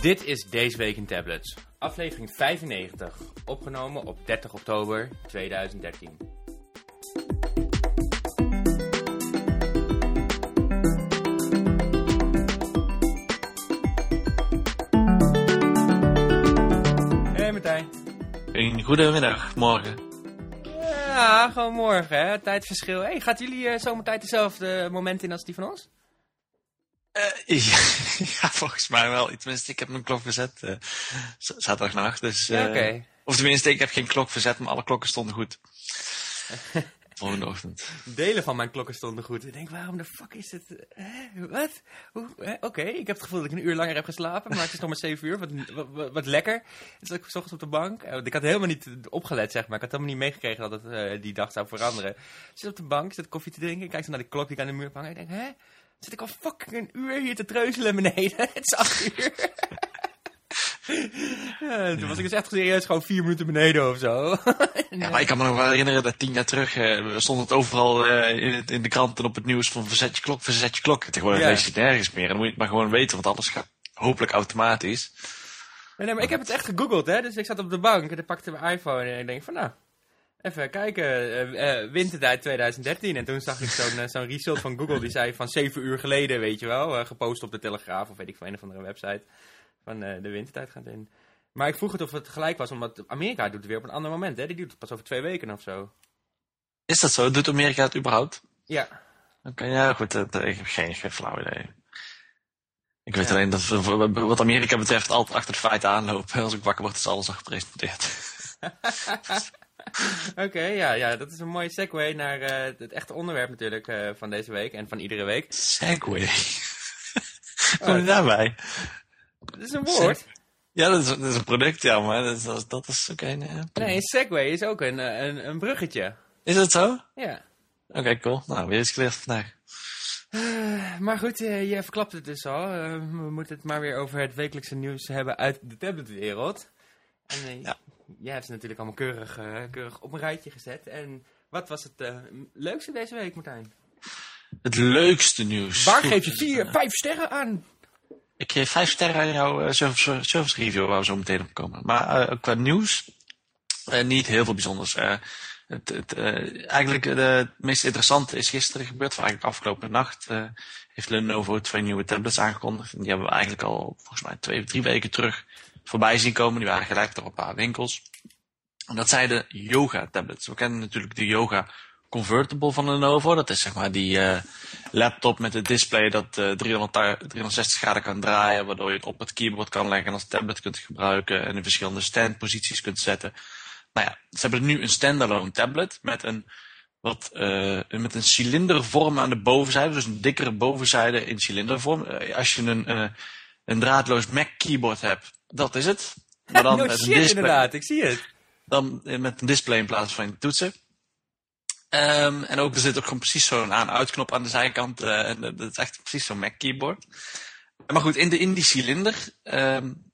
Dit is Deze Week in Tablets, aflevering 95, opgenomen op 30 oktober 2013. Hey Martijn. Een goedemiddag, morgen. Ja, gewoon morgen, hè? Tijdverschil. Hey, gaat jullie uh, zomertijd dezelfde moment in als die van ons? Uh, ja, ja, volgens mij wel. Tenminste, ik heb mijn klok verzet uh, zaterdagnacht. Dus, ja, okay. Of tenminste, ik heb geen klok verzet, maar alle klokken stonden goed. Volgende ochtend. Delen van mijn klokken stonden goed. Ik denk, waarom de fuck is het? Wat? Oké, okay. ik heb het gevoel dat ik een uur langer heb geslapen, maar het is nog maar 7 uur. Wat, wat, wat lekker. Dus ik ochtends op de bank. Ik had helemaal niet opgelet, zeg maar. Ik had helemaal niet meegekregen dat het uh, die dag zou veranderen. Ik zit op de bank, zit koffie te drinken. Ik kijk zo naar de klok die ik aan de muur hangen. Ik denk, hè? Zit ik al fucking een uur hier te treuzelen beneden? het is 8 uur. Ja, toen was ik dus echt serieus gewoon vier minuten beneden of zo. ja, maar ik kan me nog wel herinneren dat tien jaar terug uh, stond het overal uh, in, het, in, de krant en op het nieuws van verzet je klok, verzet je klok. Tegenwoordig ja. lees je het nergens meer. En dan moet je het maar gewoon weten, want alles gaat hopelijk automatisch. Nee, nee, maar ik heb het echt gegoogeld, hè. Dus ik zat op de bank en ik pakte mijn iPhone en ik denk van, nou, even kijken, uh, uh, wintertijd 2013. En toen zag ik zo'n uh, zo'n result van Google die zei van 7 uur geleden, weet je wel, gepost op de Telegraaf of weet ik van een of andere website van de wintertijd gaat in. Maar ik vroeg het of het gelijk was, omdat Amerika doet het weer op een ander moment, hè? Die doet het pas over twee weken of zo. Is dat zo? Doet Amerika het überhaupt? Ja. Oké, okay, ja, goed. ik heb geen, geen flauw idee. Ik weet ja. alleen dat wat Amerika betreft altijd achter de feiten aanlopen. Als ik wakker word, is alles al gepresenteerd. Oké, okay, ja, ja, dat is een mooie segue naar uh, het echte onderwerp natuurlijk uh, van deze week en van iedere week. Segway? Kom je daarbij? Dat is een woord. Ja, dat is, dat is, een product, ja, maar dat is, dat is nee, nee, een Segway is ook een, een, een bruggetje. Is dat zo? Ja. Oké, okay, cool. Nou, weer eens geleerd vandaag. Uh, maar goed, uh, je verklapt het dus al. Uh, we moeten het maar weer over het wekelijkse nieuws hebben uit de tabletwereld. En ja. Jij hebt ze natuurlijk allemaal keurig, keurig op een rijtje gezet. En wat was het leukste deze week, Martijn? Het leukste nieuws? Waar geef je vier, vijf sterren aan? Ik geef vijf sterren aan jouw service, service review, waar we zo meteen op komen. Maar qua nieuws, niet heel veel bijzonders. Het, het, uh, eigenlijk uh, het meest interessante is gisteren gebeurd, of eigenlijk afgelopen nacht, uh, heeft Lenovo twee nieuwe tablets aangekondigd. En die hebben we eigenlijk al volgens mij twee of drie weken terug voorbij zien komen. Die waren gelijk door een paar winkels. En dat zijn de Yoga tablets. We kennen natuurlijk de Yoga Convertible van Lenovo. Dat is zeg maar die laptop met het display dat 360 graden kan draaien, waardoor je het op het keyboard kan leggen en als tablet kunt gebruiken en in verschillende standposities kunt zetten. Nou ja, ze hebben nu een standalone tablet met een, wat, uh, met een cilindervorm aan de bovenzijde. Dus een dikkere bovenzijde in cilindervorm. Als je een, een draadloos Mac keyboard hebt, dat is het. Maar dan no met shit, een display, inderdaad, ik zie het. Dan met een display in plaats van toetsen. Um, en ook er zit ook gewoon precies zo'n aan-uitknop aan de zijkant. en dat is echt precies zo'n Mac keyboard. Maar goed, in, de, in die cilinder um,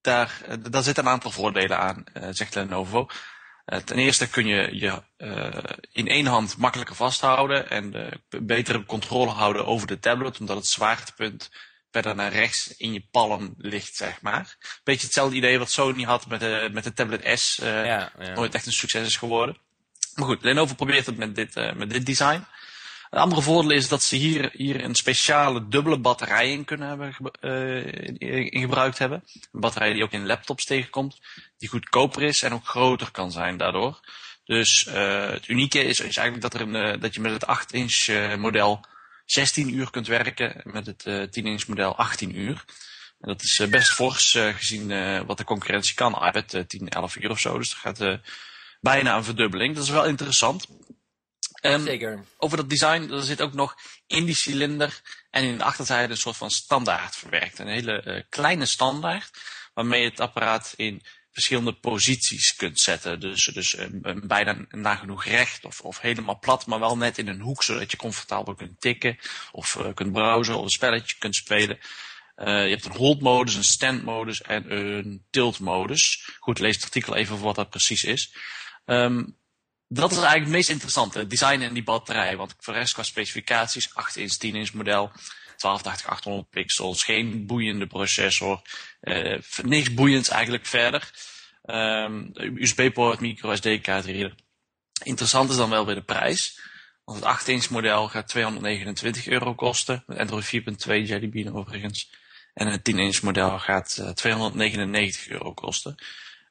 daar, eh, daar zitten een aantal voordelen aan, uh, zegt Lenovo. Uh, ten eerste kun je je in één hand makkelijker vasthouden en betere controle houden over de tablet, omdat het zwaartepunt verder naar rechts in je palm ligt, zeg maar. Beetje hetzelfde idee wat Sony had met de, met de tablet S, ja, ja. nooit echt een succes is geworden. Maar goed, Lenovo probeert het met dit, met dit design. Een andere voordeel is dat ze hier, hier een speciale dubbele batterij in kunnen hebben, uh, in, in, gebruikt hebben. Een batterij die ook in laptops tegenkomt, die goedkoper is en ook groter kan zijn daardoor. Dus het unieke is, is eigenlijk dat, er een, dat je met het 8-inch model 16 uur kunt werken, met het 10-inch model 18 uur. En dat is best fors gezien wat de concurrentie kan. iPad 10, 11 uur of zo, dus dat gaat bijna een verdubbeling. Dat is wel interessant. Um, Zeker. Over dat design, er zit ook nog in die cilinder en in de achterzijde een soort van standaard verwerkt. Een hele uh, kleine standaard, waarmee het apparaat in verschillende posities kunt zetten. Dus, dus um, bijna nagenoeg recht of, of helemaal plat, maar wel net in een hoek, zodat je comfortabel kunt tikken of uh, kunt browsen of een spelletje kunt spelen. Uh, je hebt een hold modus, een stand modus en een tilt modus. Goed, lees het artikel even voor wat dat precies is. Um, dat is eigenlijk het meest interessante, het design en die batterij. Want voor de rest qua specificaties, 8 inch, 10 inch model, 1280 800 pixels, geen boeiende processor, niks boeiends eigenlijk verder. Um, USB-poort, micro SD-kaart reader. Interessant is dan wel weer de prijs. Want het 8 inch model gaat 229 euro kosten. Met Android 4.2 Jelly Bean overigens. En het 10 inch model gaat uh, 299 euro kosten.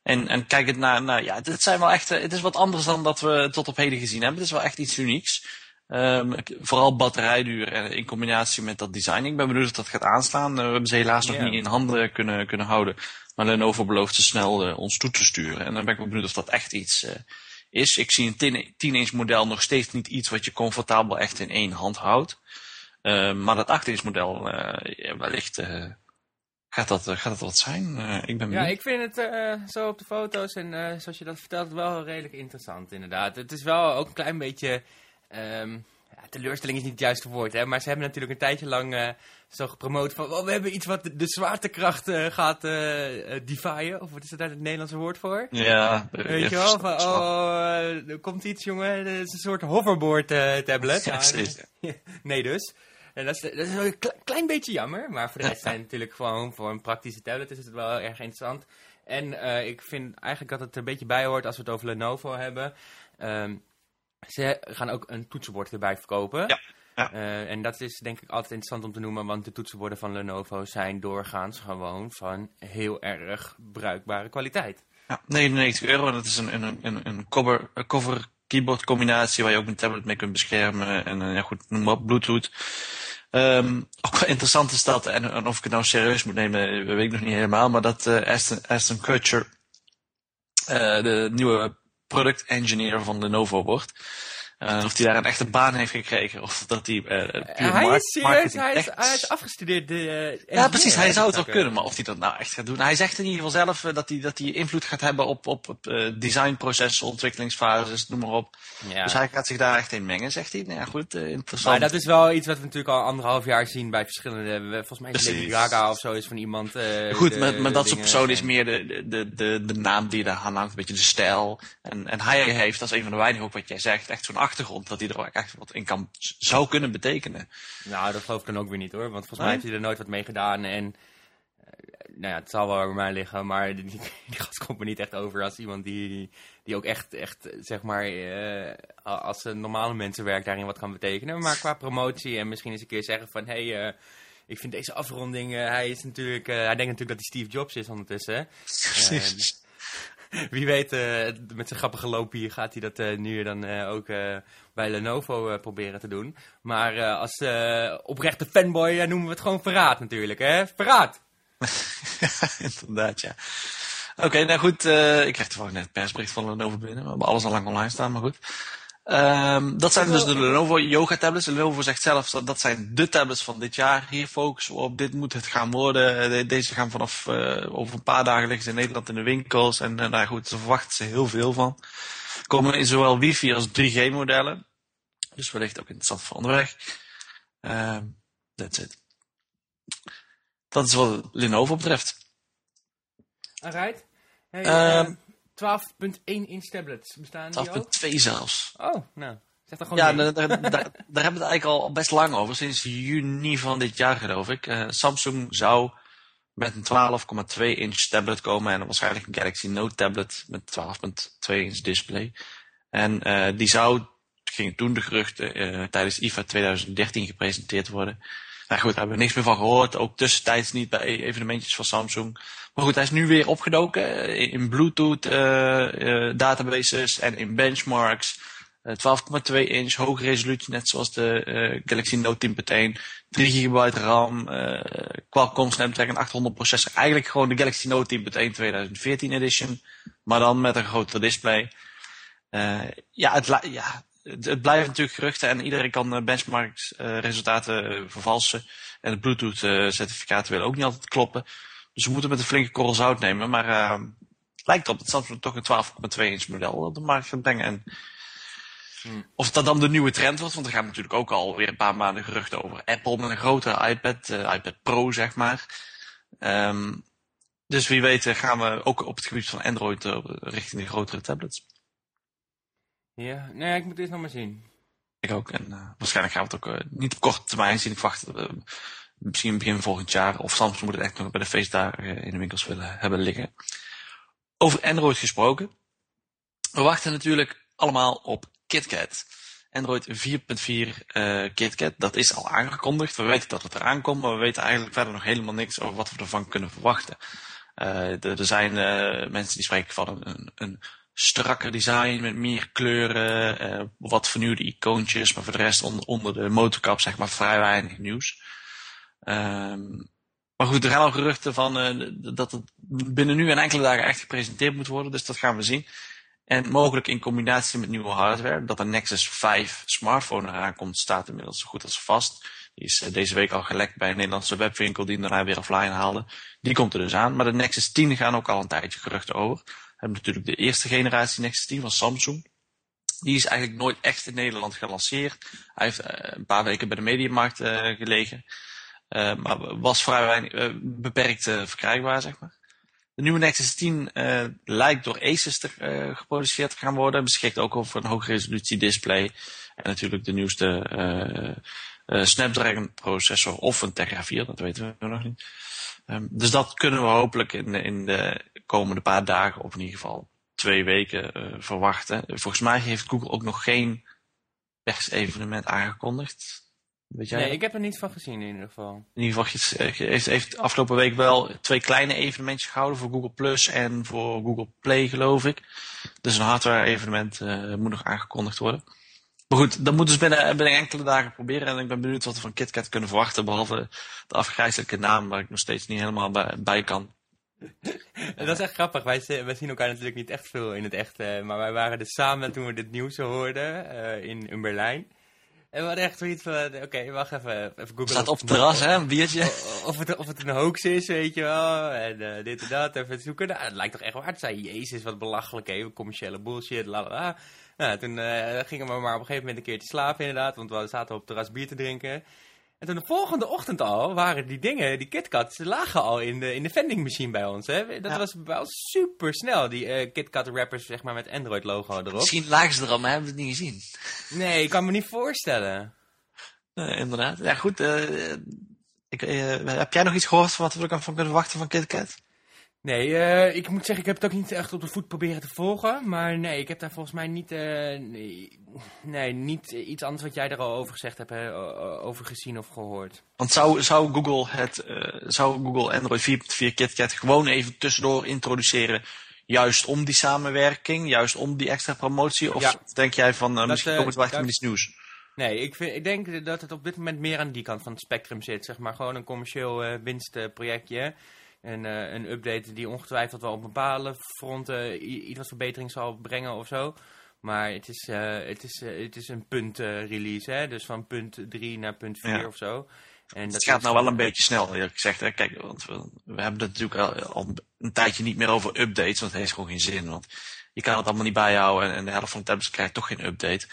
En, en kijk het naar, naar ja, het zijn wel echt, het is wat anders dan dat we tot op heden gezien hebben. Het is wel echt iets unieks. Um, vooral batterijduur en in combinatie met dat design. Ik ben benieuwd of dat gaat aanslaan. Uh, we hebben ze helaas nog niet in handen kunnen, kunnen houden. Maar Lenovo belooft ze snel uh, ons toe te sturen. En dan ben ik benieuwd of dat echt iets uh, is. Ik zie een 10-inch model nog steeds niet iets wat je comfortabel echt in één hand houdt. Ehm, maar dat 8-inch model wellicht gaat dat, gaat dat wat zijn? ik ben ja, ik vind het zo op de foto's en zoals je dat vertelt wel redelijk interessant inderdaad. Het is wel ook een klein beetje Um, ja, teleurstelling is niet het juiste woord, hè, maar ze hebben natuurlijk een tijdje lang uh, zo gepromoot van... Oh, we hebben iets wat de, de zwaartekracht uh, gaat uh, defyen. Of wat is daar het Nederlandse woord voor? Ja. Weet je wel? Van, oh, er komt iets, jongen. Het is een soort hoverboard tablet. Ja, nee dus. En dat is, dat is een klein beetje jammer. Maar voor de rest zijn natuurlijk gewoon voor een praktische tablet is het wel erg interessant. En ik vind eigenlijk dat het er een beetje bij hoort als we het over Lenovo hebben... Um, ze gaan ook een toetsenbord erbij verkopen. Ja. Ja. Uh, en dat is denk ik altijd interessant om te noemen, want de toetsenborden van Lenovo zijn doorgaans gewoon van heel erg bruikbare kwaliteit. Ja, 99 euro en dat is een, een, een, een cover, een cover keyboard combinatie waar je ook een tablet mee kunt beschermen en uh, ja goed, noem maar op, bluetooth. Um, ook wel interessant is dat, en, en, of ik het nou serieus moet nemen, weet ik nog niet helemaal, maar dat uh, Aston, Aston Kutcher, de nieuwe product engineer van Lenovo wordt. Uh, of hij daar een echte baan heeft gekregen. Of dat hij uh, Hij is serieus, hij is, hij is afgestudeerd. De, uh, ja, precies, hij zou het wel kunnen. Maar of hij dat nou echt gaat doen. Hij zegt in ieder geval zelf dat, hij, dat hij invloed gaat hebben op, op, op designprocessen, ontwikkelingsfases, noem maar op. Ja. Dus hij gaat zich daar echt in mengen, zegt hij. Nou ja, goed, interessant. Maar dat is wel iets wat we natuurlijk al anderhalf jaar zien bij verschillende... Volgens mij is Lady Gaga of zo is van iemand... goed, maar, maar dat soort persoon is meer de, de, de, de naam die daar aan hangt. Een beetje de stijl. En, en hij heeft, als een van de weinigen ook wat jij zegt, echt zo'n achtergrond dat hij er ook echt wat in kan, zou kunnen betekenen. Nou, dat geloof ik dan ook weer niet hoor, want volgens mij heeft hij er nooit wat mee gedaan en uh, nou ja, het zal wel bij mij liggen, maar die, die gast komt me niet echt over als iemand die, die ook echt, echt zeg maar, uh, als normale mensen werk daarin wat kan betekenen. Maar qua promotie en misschien eens een keer zeggen van, hé, hey, uh, ik vind deze afronding, hij is natuurlijk, hij denkt natuurlijk dat hij Steve Jobs is ondertussen. wie weet, uh, met zijn grappige loopje gaat hij dat uh, nu dan uh, ook bij Lenovo proberen te doen. Maar als oprechte fanboy noemen we het gewoon verraad natuurlijk, hè? Verraad! inderdaad, ja. Oké, nou goed, ik kreeg toevallig net persbericht van Lenovo binnen. We hebben alles al lang online staan, maar goed. Um, dat zijn dus de Lenovo Yoga tablets. Lenovo zegt zelf dat dat zijn de tablets van dit jaar. Hier focussen we op. Dit moet het gaan worden. Deze gaan vanaf uh, over een paar dagen liggen ze in Nederland in de winkels. En uh, nou goed, ze verwachten ze heel veel van. Komen in zowel wifi als 3G modellen. Dus wellicht ook interessant voor onderweg. Um, that's it. Dat is wat Lenovo betreft. Alright. Hey, um, 12.1 inch tablets, bestaan die ook? 12.2 zelfs. Oh, nou. Zeg gewoon ja, daar, daar, daar, daar, hebben we het eigenlijk al best lang over. Sinds juni van dit jaar geloof ik. Uh, Samsung zou met een 12,2 inch tablet komen. En waarschijnlijk een Galaxy Note tablet met 12,2 inch display. En uh, die zou, ging toen de geruchten, uh, tijdens IFA 2013 gepresenteerd worden. Nou goed, daar hebben we niks meer van gehoord. Ook tussentijds niet bij evenementjes van Samsung. Maar goed, hij is nu weer opgedoken eh, in Bluetooth uh, uh, databases en in benchmarks. 12,2 inch, hoge resolutie, net zoals de Galaxy Note 10.1. 3 GB RAM, Qualcomm Snapdragon 800 processor. Eigenlijk gewoon de Galaxy Note 10.1 2014 edition. Maar dan met een grotere display. ja, het, ja, het, blijft natuurlijk geruchten en iedereen kan benchmarks resultaten vervalsen. En het Bluetooth certificaten willen ook niet altijd kloppen. Dus we moeten met een flinke korrel zout nemen. Maar uh, het lijkt op dat Samsung toch een 12,2 inch model op de markt gaat brengen. En hmm. Of dat dan de nieuwe trend wordt, want er gaan natuurlijk ook al weer een paar maanden geruchten over Apple met een grotere iPad, uh, iPad Pro zeg maar. Um, dus wie weet eh, gaan we ook op het gebied van Android uh, richting de grotere tablets. Ja, nee, ik moet dit nog maar zien. Ik ook. En uh, waarschijnlijk gaan we het ook niet op korte termijn zien. Ik wacht misschien begin volgend jaar. Of Samsung moet het echt nog bij de feestdagen in de winkels willen hebben liggen. Over Android gesproken. We wachten natuurlijk allemaal op KitKat. Android 4.4 uh, KitKat, dat is al aangekondigd. We weten dat het eraan komt, maar we weten eigenlijk verder nog helemaal niks over wat we ervan kunnen verwachten. Er zijn mensen die spreken van een, een, strakker design met meer kleuren, uh, wat vernieuwde icoontjes, maar voor de rest onder, de motorkap zeg maar vrij weinig nieuws. Um, maar goed, er gaan al geruchten van dat het binnen nu en enkele dagen echt gepresenteerd moet worden, dus dat gaan we zien. En mogelijk in combinatie met nieuwe hardware, dat de Nexus 5 smartphone eraan komt, staat inmiddels zo goed als vast. Die is deze week al gelekt bij een Nederlandse webwinkel die hem daarna weer offline haalde. Die komt er dus aan. Maar de Nexus 10 gaan ook al een tijdje geruchten over. Hebben natuurlijk de eerste generatie Nexus 10 van Samsung. Die is eigenlijk nooit echt in Nederland gelanceerd. Hij heeft een paar weken bij de mediamarkt uh, gelegen. Uh, maar was vrij weinig, beperkt verkrijgbaar, zeg maar. De nieuwe Nexus 10 uh, lijkt door Asus te, geproduceerd te gaan worden. Beschikt ook over een hoge resolutie display. En natuurlijk de nieuwste Snapdragon processor of een Tegra 4, dat weten we nog niet. Um, dus dat kunnen we hopelijk in, in de komende paar dagen, of in ieder geval twee weken, verwachten. Volgens mij heeft Google ook nog geen persevenement aangekondigd. Weet jij nee, ik heb er niet van gezien in ieder geval. In ieder geval heeft, heeft afgelopen week wel twee kleine evenementjes gehouden voor Google Plus en voor Google Play geloof ik. Dus een hardware evenement uh, moet nog aangekondigd worden. Maar goed, dat moeten ze binnen, binnen enkele dagen proberen. En ik ben benieuwd wat we van KitKat kunnen verwachten. Behalve de afgrijzelijke naam waar ik nog steeds niet helemaal bij, bij kan. dat is echt grappig. Wij, wij, zien elkaar natuurlijk niet echt veel in het echt. Uh, maar wij waren dus samen toen we dit nieuws hoorden uh, in, in Berlijn. En we hadden echt zoiets van, oké, wacht even, even googlen. Staat op het terras, hè, een biertje. Of het, of het een hoax is, weet je wel. En uh, dit en dat, even zoeken. Nou, het lijkt toch echt waar. zei, jezus, wat belachelijk, hè. Commerciële bullshit, la la la. Nou, toen uh, gingen we maar op een gegeven moment een keer te slapen inderdaad. Want we zaten op het terras bier te drinken. En toen de volgende ochtend al waren die dingen, die KitKats, lagen al in de, in de vending machine bij ons. Hè? Dat was wel super snel, die uh, KitKat wrappers zeg maar met Android logo erop. Misschien lagen ze er al, maar hebben we het niet gezien. Nee, ik kan me niet voorstellen. Uh, inderdaad. Ja goed, uh, ik, heb jij nog iets gehoord van wat we er van kunnen verwachten van KitKat? Nee, uh, ik moet zeggen, ik heb het ook niet echt op de voet proberen te volgen. Maar nee, ik heb daar volgens mij niet, uh, nee, nee, niet iets anders wat jij er al over gezegd hebt, hè, over gezien of gehoord. Want zou, zou, Google, het, uh, zou Google Android 4.4 KitKat gewoon even tussendoor introduceren, juist om die samenwerking, juist om die extra promotie? Of ja. denk jij van, dat, misschien komt het wel echt iets nieuws? Nee, ik, vind, ik denk dat het op dit moment meer aan die kant van het spectrum zit. Zeg maar gewoon een commercieel winstprojectje. En uh, een update die ongetwijfeld wel op bepaalde fronten iets wat verbetering zal brengen of zo. Maar het is, uh, het is, uh, het is een punt release, hè? dus van punt 3 naar punt 4 ja. of zo. En dat het gaat nou wel een beetje snel, eerlijk gezegd. Hè? Kijk, want we, we hebben het natuurlijk al, al, een tijdje niet meer over updates, want het heeft gewoon geen zin. Want je kan het allemaal niet bijhouden en, en de helft van de tablets krijgt toch geen update.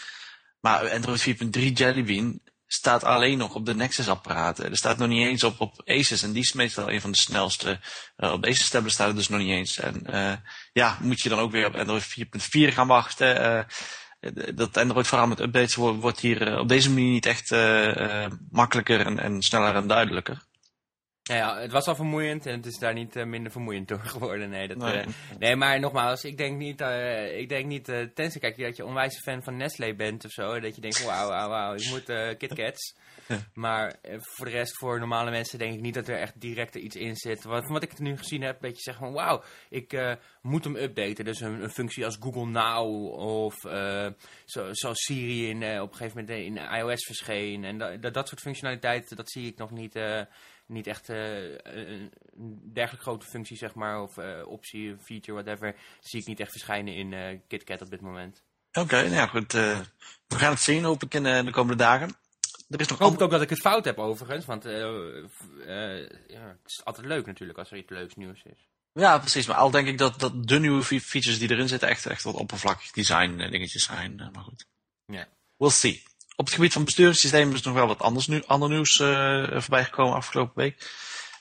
Maar Android 4.3 Jelly Bean staat alleen nog op de Nexus-apparaten. Er staat nog niet eens op, op Asus. En die is meestal een van de snelste. Uh, op Asus tablets staat het dus nog niet eens. En uh, ja, moet je dan ook weer op Android 4.4 gaan wachten. Uh, dat Android vooral met updates wordt, wordt hier op deze manier niet echt makkelijker en, en sneller en duidelijker. Ja, ja, het was al vermoeiend en het is daar niet uh, minder vermoeiend door geworden. Nee, dat, nee. Uh, nee maar nogmaals, ik denk niet, uh, ik denk niet tenzij kijk, dat je onwijs fan van Nestlé bent of zo. Dat je denkt, wauw, wauw, wauw, ik moet KitKats. Ja. Maar voor de rest, voor normale mensen denk ik niet dat er echt direct er iets in zit. Wat, van wat ik nu gezien heb, dat je zegt van, wauw, ik moet hem updaten. Dus een, een, functie als Google Now of zo, zoals Siri in, op een gegeven moment in iOS verscheen. En dat, dat, soort functionaliteiten, dat zie ik nog niet niet echt uh, een dergelijke grote functie, zeg maar, of uh, optie, feature, whatever, zie ik niet echt verschijnen in uh, KitKat op dit moment. Oké, okay, nou ja, goed. we gaan het zien, hoop ik, in de komende dagen. Er is nog ik hoop ook dat ik het fout heb, overigens, want ja, het is altijd leuk natuurlijk als er iets leuks nieuws is. Ja, precies. Maar al denk ik dat, dat de nieuwe features die erin zitten echt, echt wat oppervlakkig design dingetjes zijn. Maar goed. Ja. We'll see op het gebied van besturingssystemen is nog wel wat anders nu, ander nieuws uh, voorbij gekomen afgelopen week.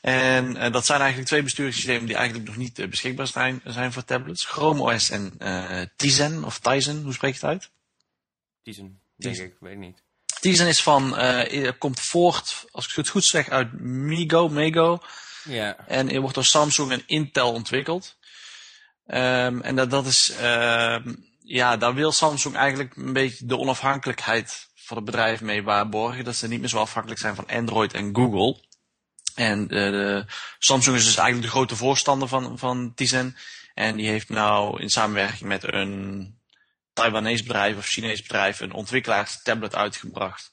En uh, dat zijn eigenlijk twee besturingssystemen die eigenlijk nog niet uh, beschikbaar zijn, zijn voor tablets. Chrome OS en Tizen, of Tizen, hoe spreek je het uit? Tizen, denk ik, weet ik niet. Tizen is van, eh, komt voort, als ik het goed zeg, uit Migo, Mego. Ja. En het wordt door Samsung en Intel ontwikkeld. Ehm, en dat, dat is, ehm, ja, daar wil Samsung eigenlijk een beetje de onafhankelijkheid van het bedrijf mee waarborgen. Dat ze niet meer zo afhankelijk zijn van Android en Google. En eh, Samsung is dus eigenlijk de grote voorstander van, van Tizen. En die heeft nou in samenwerking met een Taiwanese bedrijf of Chinees bedrijf een ontwikkelaarstablet uitgebracht.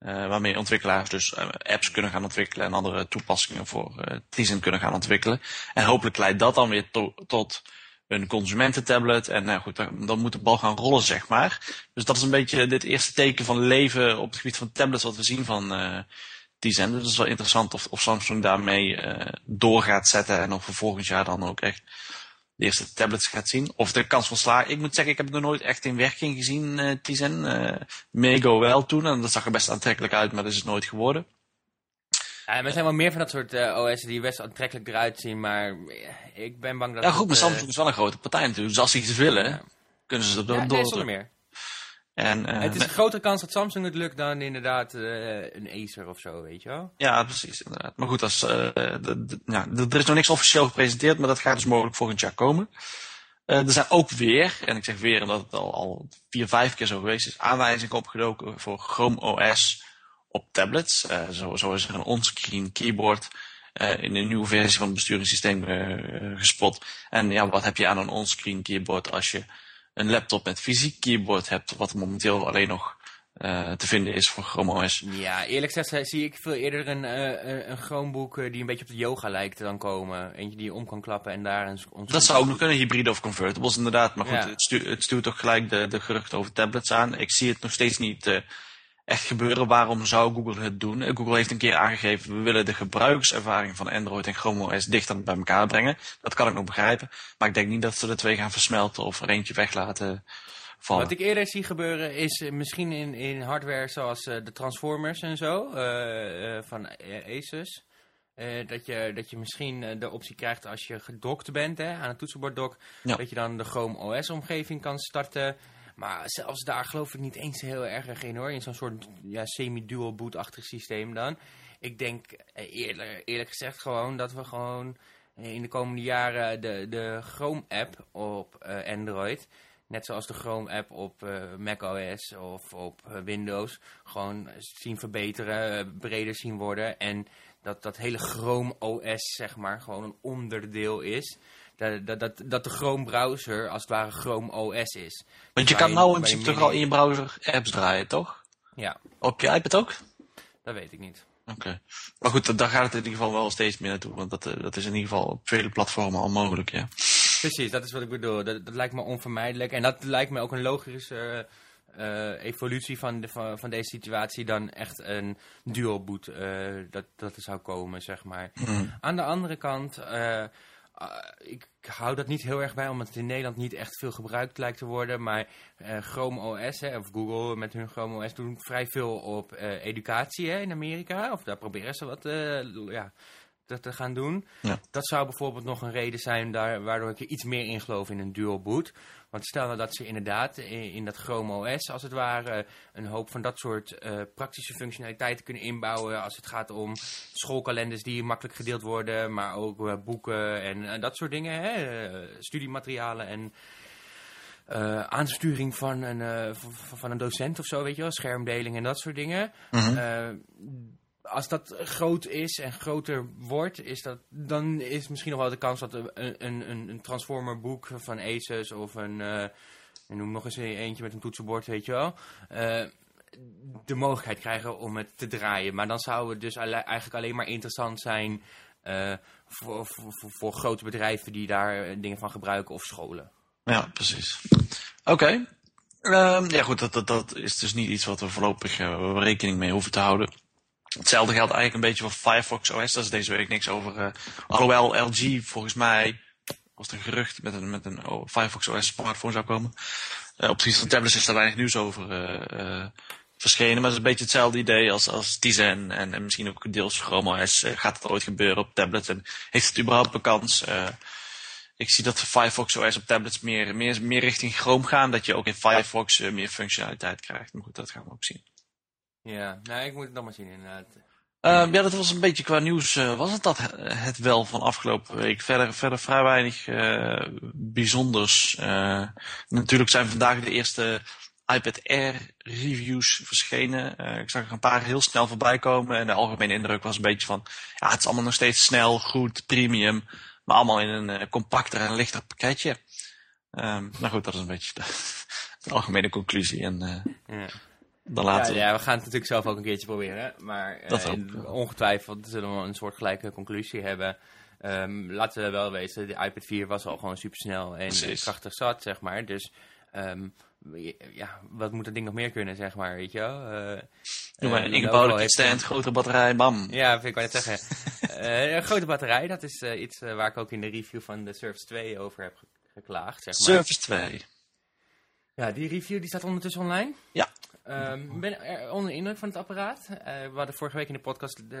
Uh, waarmee ontwikkelaars dus uh, apps kunnen gaan ontwikkelen en andere toepassingen voor uh, Tizen kunnen gaan ontwikkelen. En hopelijk leidt dat dan weer to tot een consumententablet. En nou goed, dan, moet de bal gaan rollen, zeg maar. Dus dat is een beetje dit eerste teken van leven op het gebied van tablets wat we zien van Tizen. Dus dat is wel interessant of, of Samsung daarmee door gaat zetten en of we volgend jaar dan ook echt de eerste tablets gaat zien. Of de kans van slagen. Ik moet zeggen, ik heb het nog nooit echt in werking gezien, uh, Tizen. Uh, Mego wel toen, en dat zag er best aantrekkelijk uit, maar dat is het nooit geworden. Ja, er zijn wel meer van dat soort uh, OS'en die best aantrekkelijk eruit zien, maar ik ben bang dat... Ja goed, maar Samsung is wel een grote partij natuurlijk, dus als ze iets willen, ja. kunnen ze dat ja, door. Nee, zonder meer. En, uh, het is een grotere kans dat Samsung het lukt dan inderdaad uh, een Acer of zo, weet je wel? Ja, precies, inderdaad. Maar goed, als, uh, ja, er is nog niks officieel gepresenteerd, maar dat gaat dus mogelijk volgend jaar komen. er zijn ook weer, en ik zeg weer omdat het al, al vier, vijf keer zo geweest is, aanwijzingen opgedoken voor Chrome OS op tablets. zo, zo is er een onscreen keyboard in een nieuwe versie van het besturingssysteem gespot. En ja, wat heb je aan een onscreen keyboard als je een laptop met fysiek keyboard hebt, wat momenteel alleen nog te vinden is voor Chrome OS. Ja, eerlijk gezegd zie ik veel eerder een, uh, een Chromebook die een beetje op de yoga lijkt dan komen. Eentje die je om kan klappen en daar een... Dat zou ook nog kunnen, hybride of convertibles inderdaad. Maar goed, ja. het, stuurt, het stuurt toch gelijk de, de geruchten over tablets aan. Ik zie het nog steeds niet echt gebeuren. Waarom zou Google het doen? Google heeft een keer aangegeven, we willen de gebruikservaring van Android en Chrome OS dichter bij elkaar brengen. Dat kan ik nog begrijpen. Maar ik denk niet dat ze de twee gaan versmelten of er eentje weg laten vallen. Wat ik eerder zie gebeuren is misschien in, in hardware zoals uh, de Transformers en zo, uh, uh, van Asus. dat, je, dat je misschien de optie krijgt als je gedokt bent hè, aan het toetsenborddok. Ja. Dat je dan de Chrome OS omgeving kan starten. Maar zelfs daar geloof ik niet eens heel erg in hoor. In zo'n soort ja, semi-dual boot-achtig systeem dan. Ik denk eerlijk, eerlijk gezegd gewoon dat we gewoon in de komende jaren de, de Chrome-app op uh, Android... net zoals de Chrome-app op macOS of op Windows... gewoon zien verbeteren, breder zien worden... en dat dat hele Chrome OS zeg maar gewoon een onderdeel is... Dat, dat, dat, de Chrome browser als het ware Chrome OS is. Want je kan nou in principe toch al in je browser apps draaien, toch? Ja. Op je iPad ook? Dat weet ik niet. Oké. Okay. Maar goed, daar gaat het in ieder geval wel steeds meer naartoe. Want dat, dat is in ieder geval op vele platformen al mogelijk, ja. Precies, dat is wat ik bedoel. Dat, dat lijkt me onvermijdelijk. En dat lijkt me ook een logische uh, evolutie van, de, van, van, deze situatie dan echt een dual boot uh, dat, dat er zou komen, zeg maar. Mm. Aan de andere kant... Uh, uh, ik hou dat niet heel erg bij, omdat het in Nederland niet echt veel gebruikt lijkt te worden. Maar uh, Chrome OS, hè, of Google met hun Chrome OS, doen vrij veel op uh, educatie hè, in Amerika. Of daar proberen ze wat ja, te, te, gaan doen. Ja. Dat zou bijvoorbeeld nog een reden zijn daar, waardoor ik er iets meer in geloof in een dual boot. Want stel nou dat ze inderdaad in, in dat Chrome OS, als het ware, een hoop van dat soort uh, praktische functionaliteiten kunnen inbouwen. Als het gaat om schoolkalenders die makkelijk gedeeld worden, maar ook uh, boeken en, en, dat soort dingen. Hè? Uh, studiematerialen en uh, aansturing van een, van een docent of zo, weet je wel. Schermdeling en dat soort dingen. Mm -hmm. Als dat groot is en groter wordt, is dat, dan is misschien nog wel de kans dat een, een, een Transformer boek van Asus of een, uh, noem nog eens eentje met een toetsenbord, weet je wel, uh, de mogelijkheid krijgen om het te draaien. Maar dan zou het dus eigenlijk alleen maar interessant zijn uh, voor, voor, voor, grote bedrijven die daar dingen van gebruiken of scholen. Ja, precies. Oké. Um, ja goed, dat, dat, dat is dus niet iets wat we voorlopig rekening mee hoeven te houden. Hetzelfde geldt eigenlijk een beetje voor Firefox OS. Daar is deze week niks over. Uh, alhoewel LG volgens mij was een gerucht met een, met een oh, Firefox OS smartphone zou komen. Uh, op het van tablets is daar weinig nieuws over uh, verschenen. Maar het is een beetje hetzelfde idee als, als Tizen en, en misschien ook deels Chrome OS. gaat het ooit gebeuren op tablets en heeft het überhaupt een kans? ik zie dat Firefox OS op tablets meer, meer, meer richting Chrome gaan. Dat je ook in Firefox meer functionaliteit krijgt. Maar goed, dat gaan we ook zien. Ja, nou, ik moet het nog maar zien inderdaad. Ehm, ja, dat was een beetje qua nieuws. eh, was het dat eh, het wel van afgelopen week? Verder, verder vrij weinig eh, bijzonders. Natuurlijk zijn vandaag de eerste iPad Air reviews verschenen. Ik zag er een paar heel snel voorbij komen. En de algemene indruk was een beetje van... Ja, het is allemaal nog steeds snel, goed, premium. Maar allemaal in een compacter en lichter pakketje. Ehm nou goed, dat is een beetje de, de algemene conclusie. En Ja. Dan Ja, laten we... ja, we gaan het natuurlijk zelf ook een keertje proberen. Maar eh, ongetwijfeld zullen we een soortgelijke conclusie hebben. Ehm, laten we wel weten, de iPad 4 was al gewoon supersnel en Precies. krachtig zat, zeg maar. Dus ehm, ja, wat moet dat ding nog meer kunnen, zeg maar, weet je wel? Eh, Doe maar eh, een ingebouwde stand, grotere batterij, bam. Ja, vind ik wel net zeggen. Eh, een grote batterij, dat is eh, iets eh, waar ik ook in de review van de Surface 2 over heb ge- geklaagd, zeg maar. Surface 2. Ja, die review die staat ondertussen online. Ja. Ehm, Ik ben er onder de indruk van het apparaat. Eh, we hadden vorige week in de podcast, eh,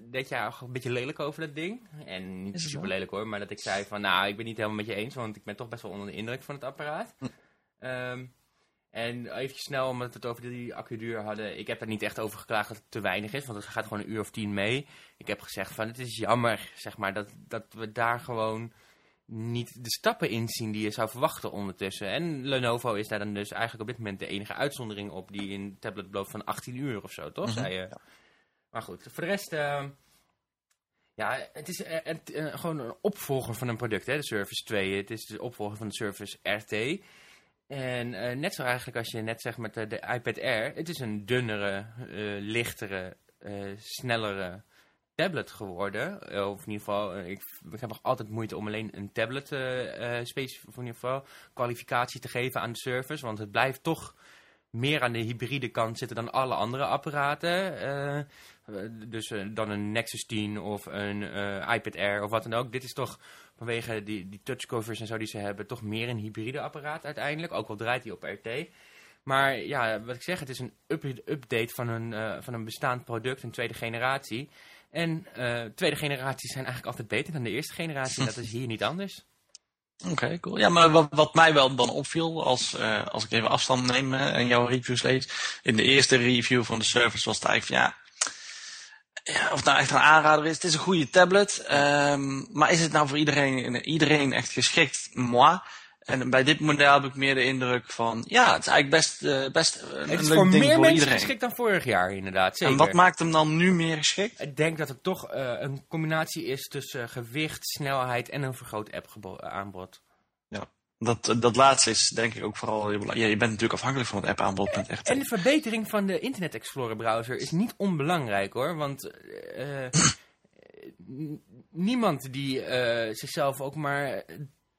deed jij ook een beetje lelijk over dat ding. En niet super lelijk hoor, maar dat ik zei van, nou, ik ben niet helemaal met je eens, want ik ben toch best wel onder de indruk van het apparaat. Hm. Ehm, en even snel, omdat we het over die accuduur hadden. Ik heb daar niet echt over geklaagd dat het te weinig is, want het gaat gewoon een uur of tien mee. Ik heb gezegd van, het is jammer, zeg maar, dat, dat we daar gewoon niet de stappen in zien die je zou verwachten ondertussen. En Lenovo is daar dan dus eigenlijk op dit moment de enige uitzondering op die een tablet belooft van 18 uur of zo, toch? Mhm, Zei je. Maar goed, voor de rest... eh, ja, het is eh, het, eh, gewoon een opvolger van een product, hè, de Surface 2. Het is de opvolger van de Surface RT. En eh, net zo eigenlijk als je net zegt met de, de iPad Air. Het is een dunnere, lichtere, snellere tablet geworden. Eh, of in ieder geval, eh, ik, ik heb nog altijd moeite om alleen een tablet eh eh, specif- of in ieder geval kwalificatie te geven aan de Surface. Want het blijft toch meer aan de hybride kant zitten dan alle andere apparaten. Dus dan een Nexus 10 of een iPad Air of wat dan ook. Dit is toch vanwege die, die touchcovers en zo die ze hebben, toch meer een hybride apparaat uiteindelijk. Ook al draait hij op RT. Maar ja, wat ik zeg, het is een up- update van een, van een bestaand product, een tweede generatie. En eh, tweede generaties zijn eigenlijk altijd beter dan de eerste generatie. En dat is hier niet anders. Oké, cool. Ja, maar wat, mij wel dan opviel, als, eh, als ik even afstand neem eh, en jouw reviews lees. In de eerste review van de Surface was het eigenlijk van, ja, ja, of het nou echt een aanrader is. Het is een goede tablet, ehm, maar is het nou voor iedereen, iedereen echt geschikt? Moi. En bij dit model heb ik meer de indruk van, ja, het is eigenlijk best, eh, best een, Het is leuk voor ding meer voor mensen iedereen. geschikt dan vorig jaar, inderdaad. Zeker. En wat maakt hem dan nu meer geschikt? Ik denk dat het toch eh, een combinatie is tussen gewicht, snelheid en een vergroot app-aanbod. Dat, dat laatste is denk ik ook vooral heel belangrijk. Ja, je bent natuurlijk afhankelijk van het appaanbod.rt. En de verbetering van de Internet Explorer browser is niet onbelangrijk hoor. Want eh, eh, niemand die eh, zichzelf ook maar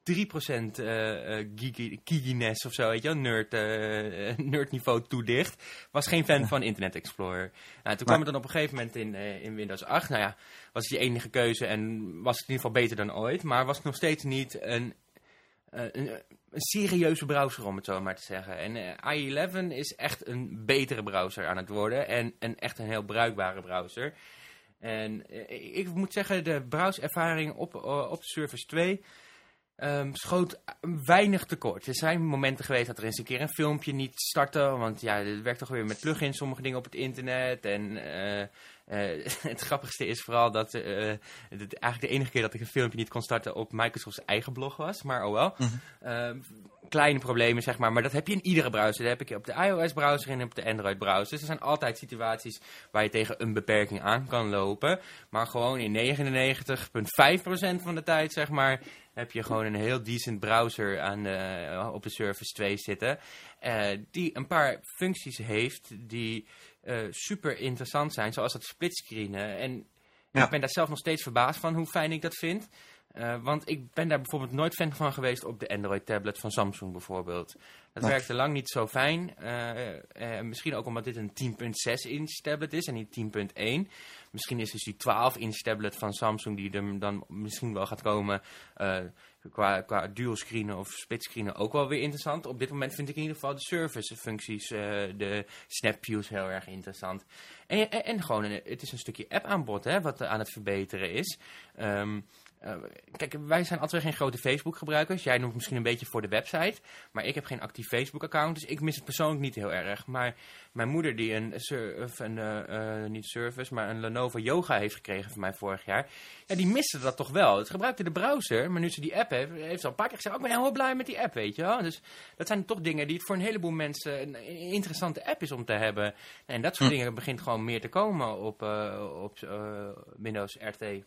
3% eh eh geeky- geekiness of zo, weet je wel, nerd, eh, nerdniveau toedicht, was geen fan van Internet Explorer. Nou, toen kwam het dan op een gegeven moment in, eh, in Windows 8. Nou ja, was het je enige keuze en was het in ieder geval beter dan ooit. Maar was het nog steeds niet een, eh, een, een serieuze browser, om het zo maar te zeggen. En eh, i11 is echt een betere browser aan het worden. En, en echt een heel bruikbare browser. En eh, ik moet zeggen, de browservaring op, eh, op Surface 2 ehm, schoot weinig tekort. Er zijn momenten geweest dat er eens een keer een filmpje niet startte. Want ja, het werkt toch weer met plugins, sommige dingen op het internet. En eh, eh, het grappigste is vooral dat het eigenlijk de enige keer dat ik een filmpje niet kon starten op Microsoft's eigen blog was. Maar oh wel. Ehm, kleine problemen, zeg maar. Maar dat heb je in iedere browser. Dat heb ik op de iOS-browser en op de Android-browser. Dus er zijn altijd situaties waar je tegen een beperking aan kan lopen. Maar gewoon in 99,5% van de tijd, zeg maar, heb je gewoon een heel decent browser aan de, op de Surface 2 zitten. eh, die een paar functies heeft die eh, super interessant zijn. Zoals het splitscreenen. En Ja. ik ben daar zelf nog steeds verbaasd van hoe fijn ik dat vind. Eh, want ik ben daar bijvoorbeeld nooit fan van geweest op de Android-tablet van Samsung bijvoorbeeld. Dat Nee. werkte lang niet zo fijn. Eh, eh, misschien ook omdat dit een 10.6 inch tablet is en niet 10.1. Misschien is dus die 12 inch tablet van Samsung die er dan misschien wel gaat komen... qua, qua dual screenen of split screenen ook wel weer interessant. Op dit moment vind ik in ieder geval de service functies, eh, de snap views heel erg interessant. En, en, en gewoon, een, het is een stukje app aanbod hè, wat aan het verbeteren is. Ehm, uh, kijk, wij zijn altijd geen grote Facebook gebruikers. Jij noemt misschien een beetje voor de website. Maar ik heb geen actief Facebook account. Dus ik mis het persoonlijk niet heel erg. Maar mijn moeder die een, een uh, niet service, maar een Lenovo Yoga heeft gekregen van mij vorig jaar. Ja, die miste dat toch wel. Het gebruikte de browser. Maar nu ze die app heeft, heeft ze al een paar keer gezegd. Oh, ik ben heel blij met die app, weet je wel. Dus dat zijn toch dingen die het voor een heleboel mensen een interessante app is om te hebben. En dat soort hm. dingen begint gewoon meer te komen op, op Windows RT.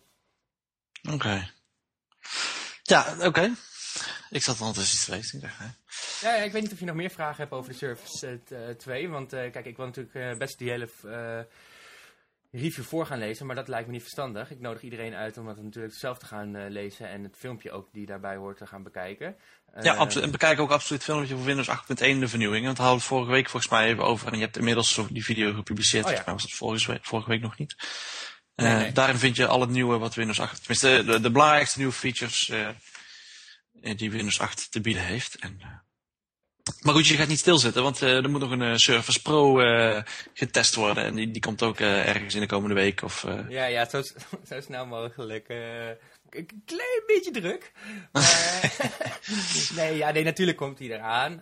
Oké. Ja, oké. Ik zat ondertussen iets te lezen. Ik ja, ik weet niet of je nog meer vragen hebt over de Surface uh, eh, 2. Want uh, kijk, ik wil natuurlijk uh, best die hele review voor gaan lezen. Maar dat lijkt me niet verstandig. Ik nodig iedereen uit om het natuurlijk zelf te gaan lezen. En het filmpje ook die daarbij hoort te gaan bekijken. ja, absoluut. En bekijk ook absoluut het filmpje voor Windows 8.1 de vernieuwing. Want daar hadden we vorige week volgens mij even over. En je hebt inmiddels die video gepubliceerd. Oh, ja. Volgens mij was het vorige week, vorige week nog niet. Nee, Daarin vind je al het nieuwe wat Windows 8... Tenminste, de, de belangrijkste nieuwe features uh, die Windows 8 te bieden heeft. En, uh, maar goed, je gaat niet stilzitten, want uh, er moet nog een Surface Pro getest worden. En die, die komt ook ergens in de komende week. Of, Ja, ja zo, zo snel mogelijk. een klein beetje druk. nee, ja, nee, natuurlijk komt hij eraan.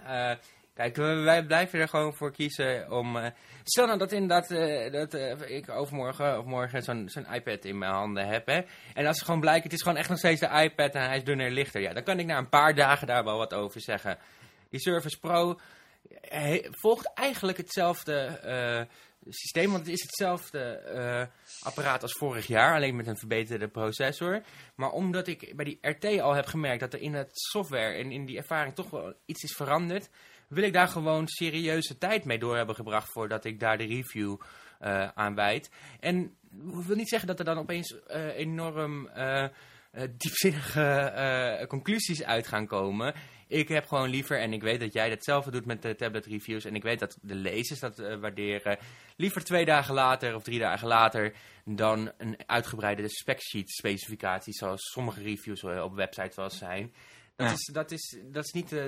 Kijk, wij blijven er gewoon voor kiezen om... Uh, stel nou dat inderdaad uh, dat, uh, ik overmorgen of morgen zo'n zo'n iPad in mijn handen heb. Hè, en als het gewoon blijkt, het is gewoon echt nog steeds de iPad en hij is dunner lichter. Ja, dan kan ik na een paar dagen daar wel wat over zeggen. Die Surface Pro volgt eigenlijk hetzelfde systeem. Want het is hetzelfde apparaat als vorig jaar. Alleen met een verbeterde processor. Maar omdat ik bij die RT al heb gemerkt dat er in het software en in die ervaring toch wel iets is veranderd wil ik daar gewoon serieuze tijd mee door hebben gebracht voordat ik daar de review uh, aan wijd. En ik wil niet zeggen dat er dan opeens uh, enorm uh, diepzinnige conclusies uit gaan komen. Ik heb gewoon liever, en ik weet dat jij datzelfde doet met de tablet reviews, en ik weet dat de lezers dat waarderen, liever twee dagen later of drie dagen later dan een uitgebreide specsheet specificatie zoals sommige reviews op websites wel zijn. Dat, is, dat, is, dat is niet... Uh,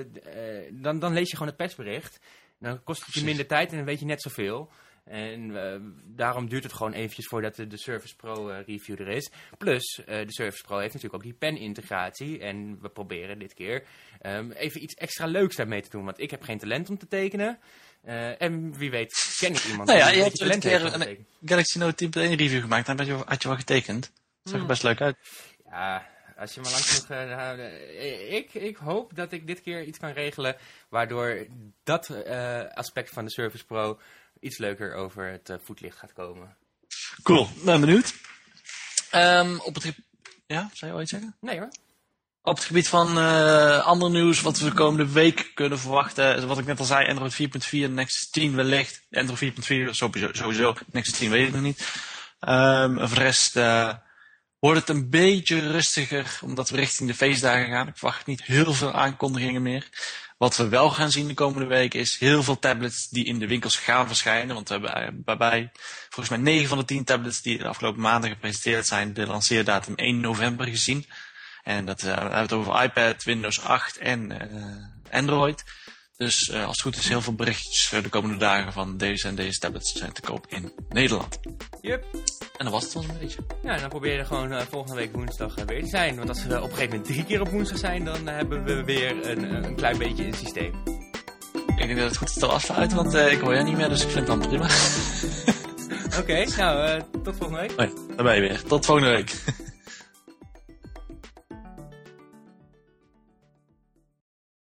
dan, dan lees je gewoon het persbericht. Dan kost het je minder tijd en dan weet je net zoveel. En uh, daarom duurt het gewoon eventjes voordat de, de Surface Pro uh, review er is. Plus, uh, de Surface Pro heeft natuurlijk ook die pen-integratie. En we proberen dit keer um, even iets extra leuks daarmee te doen. Want ik heb geen talent om te tekenen. en wie weet ken ik iemand nou ja, die je hebt talent heeft een Galaxy Note 10.1 review gemaakt. Dan had je, had je wel getekend. Dat zag er hmm. best leuk uit. Ja, als je maar lang genoeg... Uh, ik, ik hoop dat ik dit keer iets kan regelen... waardoor dat uh, aspect van de Surface Pro... iets leuker over het uh, voetlicht gaat komen. Cool, ben benieuwd. Um, op het... Ja, zou je ooit zeggen? Nee hoor. Op het gebied van uh, ander nieuws, wat we de komende week kunnen verwachten. Wat ik net al zei, Android 4.4, Nexus 10 wellicht. Android 4.4 sowieso, sowieso, Nexus 10 weet ik nog niet. Um, voor de rest... Wordt het een beetje rustiger, omdat we richting de feestdagen gaan. Ik verwacht niet heel veel aankondigingen meer. Wat we wel gaan zien de komende week is heel veel tablets die in de winkels gaan verschijnen. Want we hebben eh, bij volgens mij 9 van de 10 tablets die de afgelopen maanden gepresenteerd zijn, de lanceerdatum 1 november gezien. En dat we hebben het over iPad, Windows 8 en uh, Android. Dus uh, als het goed is, heel veel berichtjes de komende dagen van deze en deze tablets zijn te koop in Nederland. Yep. En dan was het wel een beetje. Ja, dan probeer je gewoon uh, volgende week woensdag uh, weer te zijn. Want als we op een gegeven moment drie keer op woensdag zijn, dan hebben we weer een, een klein beetje een systeem. Ik denk dat het goed is te afsluiten, want ik hoor jij niet meer, dus ik vind het dan prima. Oké, okay, nou, tot volgende week. Hoi, daar ben je weer. Tot volgende week.